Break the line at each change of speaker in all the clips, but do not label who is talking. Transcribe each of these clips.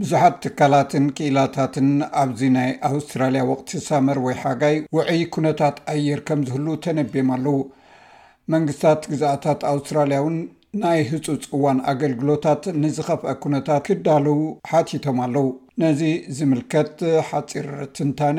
ብዙሓት ትካላትን ክኢላታትን ኣብዚ ናይ ኣውስትራልያ ወቕቲ ሳመር ወይ ሓጋይ ውዑይ ኩነታት ኣየር ከም ዝህሉ ተነብዮም ኣለው። መንግስታት ግዝኣታት ኣውስትራልያ እውን ናይ ህፁፅ እዋን ኣገልግሎታት ንዝኸፍኣ ኩነታት ክዳለው ሓቲቶም ኣለው። ነዚ ዝምልከት ሓፂር ትንታነ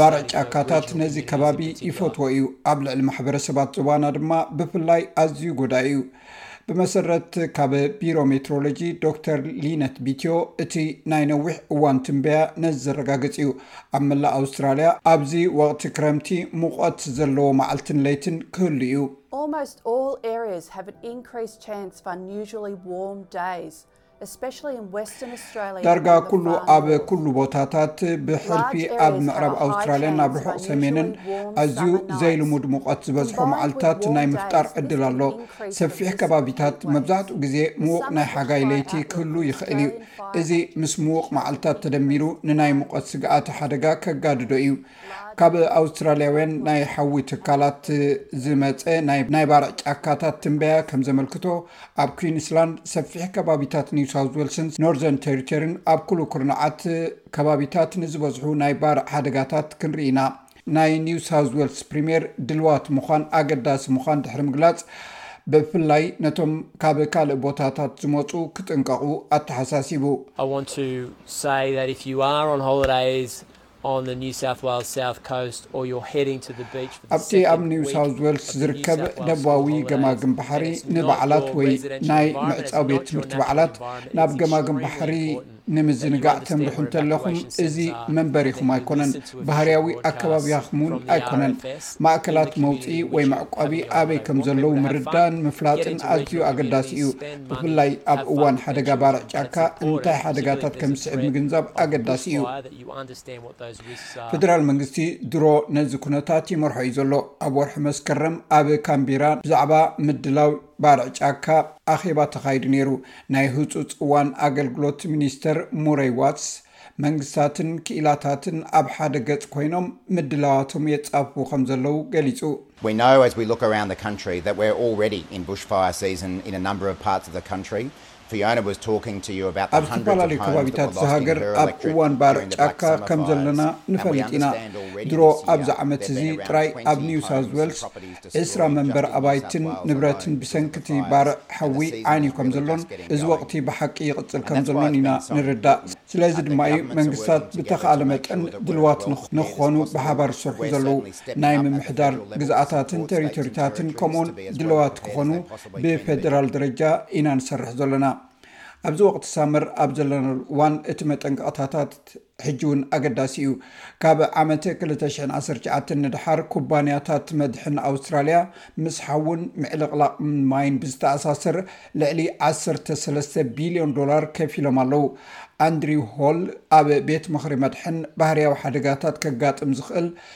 ባርዕ ጫካታት ነዚ ከባቢ ይፈትዎ እዩ፣ ኣብ ልዕሊ ማሕበረሰባት ዞባና ድማ ብፍላይ ኣዝዩ ጎዳኢ እዩ። ብመሰረት ካብ ቢሮ ሜትሮሎጂ ዶክተር ሊነት ቢትዮ፣ እቲ ናይ ነዊሕ እዋን ትንበያ ነዚ ዘረጋግጽ እዩ፣ ኣብ መላእ ኣውስትራልያ ኣብዚ ወቕቲ ክረምቲ ሙቐት ዘለዎ መዓልትን ለይትን ክህሉ እዩ። ዳርጋ ኩሉ ኣብ ኩሉ ቦታታት ብሕልፊ ኣብ ምዕራብ ኣውስትራልያን ኣብ ርሑቕ ሰሜንን ኣዝዩ ዘይልሙድ ሙቐት ዝበዝሖ መዓልታት ናይ ምፍጣር ዕድል ኣሎ። ሰፊሕ ከባቢታት መብዛሕትኡ ግዜ ምዉቕ ናይ ሓጋይ ለይቲ ክህሉ ይኽእል እዩ፣ እዚ ምስ ምዉቕ መዓልታት ተደሚሩ ንናይ ሙቐት ስግኣተ ሓደጋ ከጋድዶ እዩ። ካብ ኣውስትራልያውያን ናይ ሓዊ ትካላት ዝመፀ ናይ ባርዕ ጫካታት ትንበያ ከም ዘመልክቶ ኣብ ኩንስላንድ ሰፊሕ ከባቢታት ኒውሳውት ወልስን ኖርዘርን ቴሪተርን ኣብ ኩሉ ኩርናዓት ከባቢታት ንዝበዝሑ ናይ ባርዕ ሓደጋታት ክንርኢ ኢና ናይ ኒው ሳውዝ ወልስ ፕሪምየር ድልዋት ምዃን ኣገዳሲ ምዃን ድሕሪ ምግላፅ ብፍላይ ነቶም ካብ ካልእ ቦታታት ዝመፁ ክጥንቀቑ ኣተሓሳሲቡ። ኣብቲ ኣብ ኒው ሳውዝ ዌልስ ዝርከብ ደቡባዊ ገማግም ባሕሪ ንበዓላት ወይ ናይ ምዕጻው ቤት ትምህርቲ በዓላት ናብ ገማግም ባሕሪ ንምዝንጋዕ ተምርሑ እንተለኹም እዚ መንበሪኹም ኣይኮነን ባህርያዊ ኣከባቢያኹም እውን ኣይኮነን። ማእከላት መውጽኢ ወይ መዕቋቢ ኣበይ ከም ዘለዉ ምርዳእን ምፍላጥን ኣዝዩ ኣገዳሲ እዩ፣ ብፍላይ ኣብ እዋን ሓደጋ ባርዕ ጫካ እንታይ ሓደጋታት ከም ዝስዕብ ምግንዛብ ኣገዳሲ እዩ። ፈደራል መንግስቲ ድሮ ነዚ ኩነታት ይመርሖ እዩ ዘሎ። ኣብ ወርሒ መስከረም ኣብ ካንቢራ ብዛዕባ ምድላው ባርዕ ጫካ ኣኼባ ተኻይዱ ነይሩ። ናይ ህጹጽ እዋን ኣገልግሎት ሚኒስተር ሙረይ ዋትስ፣ መንግስታትን ክኢላታትን ኣብ ሓደ ገጽ ኮይኖም ምድላዋቶም የጻፍፉ ከምዘለዉ ገሊጹ። ኣብ ዝተፈላለዩ ከባቢታት እዛ ሃገር ኣብ እዋን ባርዕ ጫካ ከም ዘለና ንፈልጥ ኢና። ድሮ ኣብዚ ዓመት እዚ ጥራይ ኣብ ኒው ሳውዝ ዌልስ ዕስራ መንበሪ ኣባይትን ንብረትን ብሰንኪ እቲ ባርዕ ሓዊ ዓንዩ ከም ዘሎን እዚ ወቕቲ ብሓቂ ይቕጽል ከም ዘሎን ኢና ንርዳእ። ስለዚ ድማ እዩ መንግስታት ብተኻእለ መጠን ድልዋት ንኽኾኑ ብሓባር ዝሰርሑ ዘለዉ። ናይ ምምሕዳር ግዝኣታትን ተሪቶሪታትን ከምኡውን ድለዋት ክኾኑ ብፌደራል ደረጃ ኢና ንሰርሕ ዘሎና። ኣብዚ ወቕቲ ሳመር ኣብ ዘለናሉ እዋን እቲ መጠንቀቕታታት ሕጂ እውን ኣገዳሲ እዩ። ካብ ዓመት ክልተ ሽሕን ዓሰርተ ትሽዓተን ንደሓር ኩባንያታት መድሕን ኣውስትራልያ ምስ ሓውን ምዕልቕላቕ ማይን ብዝተኣሳሰር ልዕሊ ዓሰርተ ሰለስተ ቢልዮን ዶላር ከፊሎም ኣለዉ። ኣንድሪው ሆል ኣብ ቤት ምኽሪ መድሕን ባህርያዊ ሓደጋታት ከጋጥም ዝኽእል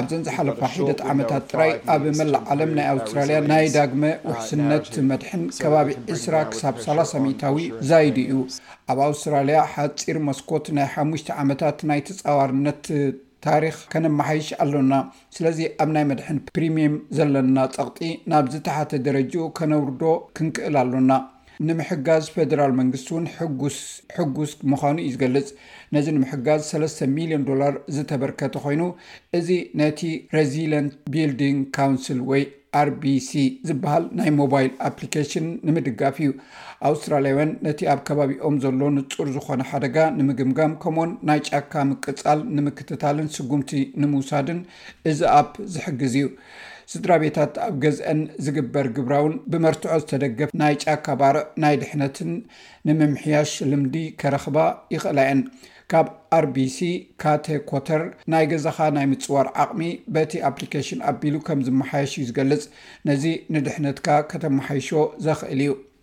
ኣብዘን ዝሓለፋ ሒደት ዓመታት ጥራይ ኣብ መላእ ዓለም ናይ ኣውስትራልያ ናይ ዳግመ ውሕስነት መድሕን ከባቢ ዕስራ ክሳብ ሰላሳ ሚእታዊ ዛይዱ እዩ። ኣብ ኣውስትራልያ ሓጺር መስኮት ናይ ሓሙሽተ ዓመታት ናይ ተጻዋርነት ታሪኽ ከነመሓይሽ ኣሎና፣ ስለዚ ኣብ ናይ መድሕን ፕሪምየም ዘለና ጸቕጢ ናብ ዝተሓተ ደረጅኡ ከነውርዶ ክንክእል ኣሎና። ንምሕጋዝ ፌደራል መንግስቲ እውን ሕጉስ ሕጉስ ምዃኑ እዩ ዝገልፅ። ነዚ ንምሕጋዝ ሰለስተ ሚሊዮን ዶላር ዝተበርከተ ኮይኑ እዚ ነቲ ረዚለንት ቢልዲንግ ካውንስል ወይ RBC ዝበሃል ናይ ሞባይል ኣፕሊኬሽን ንምድጋፍ እዩ። ኣውስትራልያውያን ነቲ ኣብ ከባቢኦም ዘሎ ንፁር ዝኾነ ሓደጋ ንምግምጋም ከምኡውን ናይ ጫካ ምቅፃል ንምክትታልን ስጉምቲ ንምውሳድን እዚ ኣፕ ዝሕግዝ እዩ። ስድራቤታት ኣብ ገዝኣን ዝግበር ግብራውን ብመርትዖ ዝተደገፍ ናይ ጫካ ባርዕ ናይ ድሕነትን ንምምሕያሽ ልምዲ ከረኽባ ይኽእላ እየን። ካብ RBC፣ ካተ ኮተር፣ ናይ ገዛኻ ናይ ምጽዋር ዓቕሚ በቲ ኣፕሊኬሽን ኣቢሉ ከም ዝመሓየሽ እዩ ዝገልጽ፣ ነዚ ንድሕነትካ ከተመሓይሾ ዘኽእል እዩ።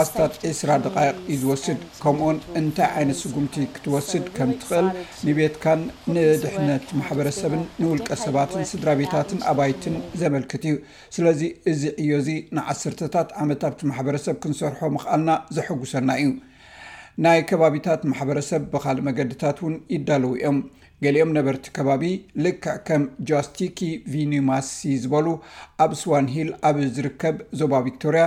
ኣስታት ዕስራ ደቓይቕ እዩ ዝወስድ፣ ከምኡውን እንታይ ዓይነት ስጉምቲ ክትወስድ ከም ትኽእል ንቤትካን ንድሕነት ማሕበረሰብን ንውልቀሰባትን ስድራቤታትን ኣባይትን ዘመልክት እዩ። ስለዚ እዚ ዕዮ እዚ ንዓሰርተታት ዓመት ኣብቲ ማሕበረሰብ ክንሰርሖ ምኽኣልና ዘሐጉሰና እዩ። ናይ ከባቢታት ማሕበረሰብ ብኻልእ መገድታት እውን ይዳለዉ እዮም። ገሊኦም ነበርቲ ከባቢ፣ ልክዕ ከም ጃስቲኪ ቪኒማሲ ዝበሉ ኣብ ስዋን ሂል ኣብ ዝርከብ ዞባ ቪክቶርያ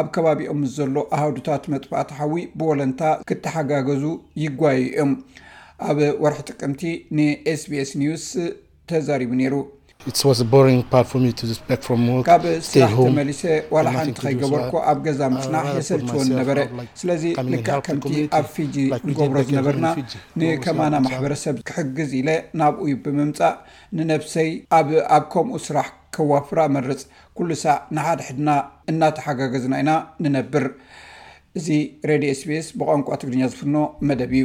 ኣብ ከባቢኦም ምስ ዘሎ ኣሃዱታት መጥፋእቲ ሓዊ ብወለንታ ክተሓጋገዙ ይጓየዩ እዮም ኣብ ወርሒ ጥቅምቲ ንኤስቢኤስ ኒውስ ተዛሪቡ ነይሩ። ካብ ስራሕ ተመሊሰ ዋላ ሓንቲ ከይገበርኩ ኣብ ገዛ ምፅናሕ የሰልችወኒ ነበረ። ስለዚ ልክዕ ከምቲ ኣብ ፊጂ ንገብሮ ዝነበርና ንከማና ማሕበረሰብ ክሕግዝ ኢለ ናብኡ ብምምፃእ ንነብሰይ ኣብ ኣብ ከምኡ ስራሕ ከዋፍራ እመርፅ። ኩሉ ሳዕ ንሓድሕድና እናተሓጋገዝና ኢና ንነብር። እዚ ሬድዮ ኤስቢኤስ ብቋንቋ ትግርኛ ዝፍኖ መደብ እዩ።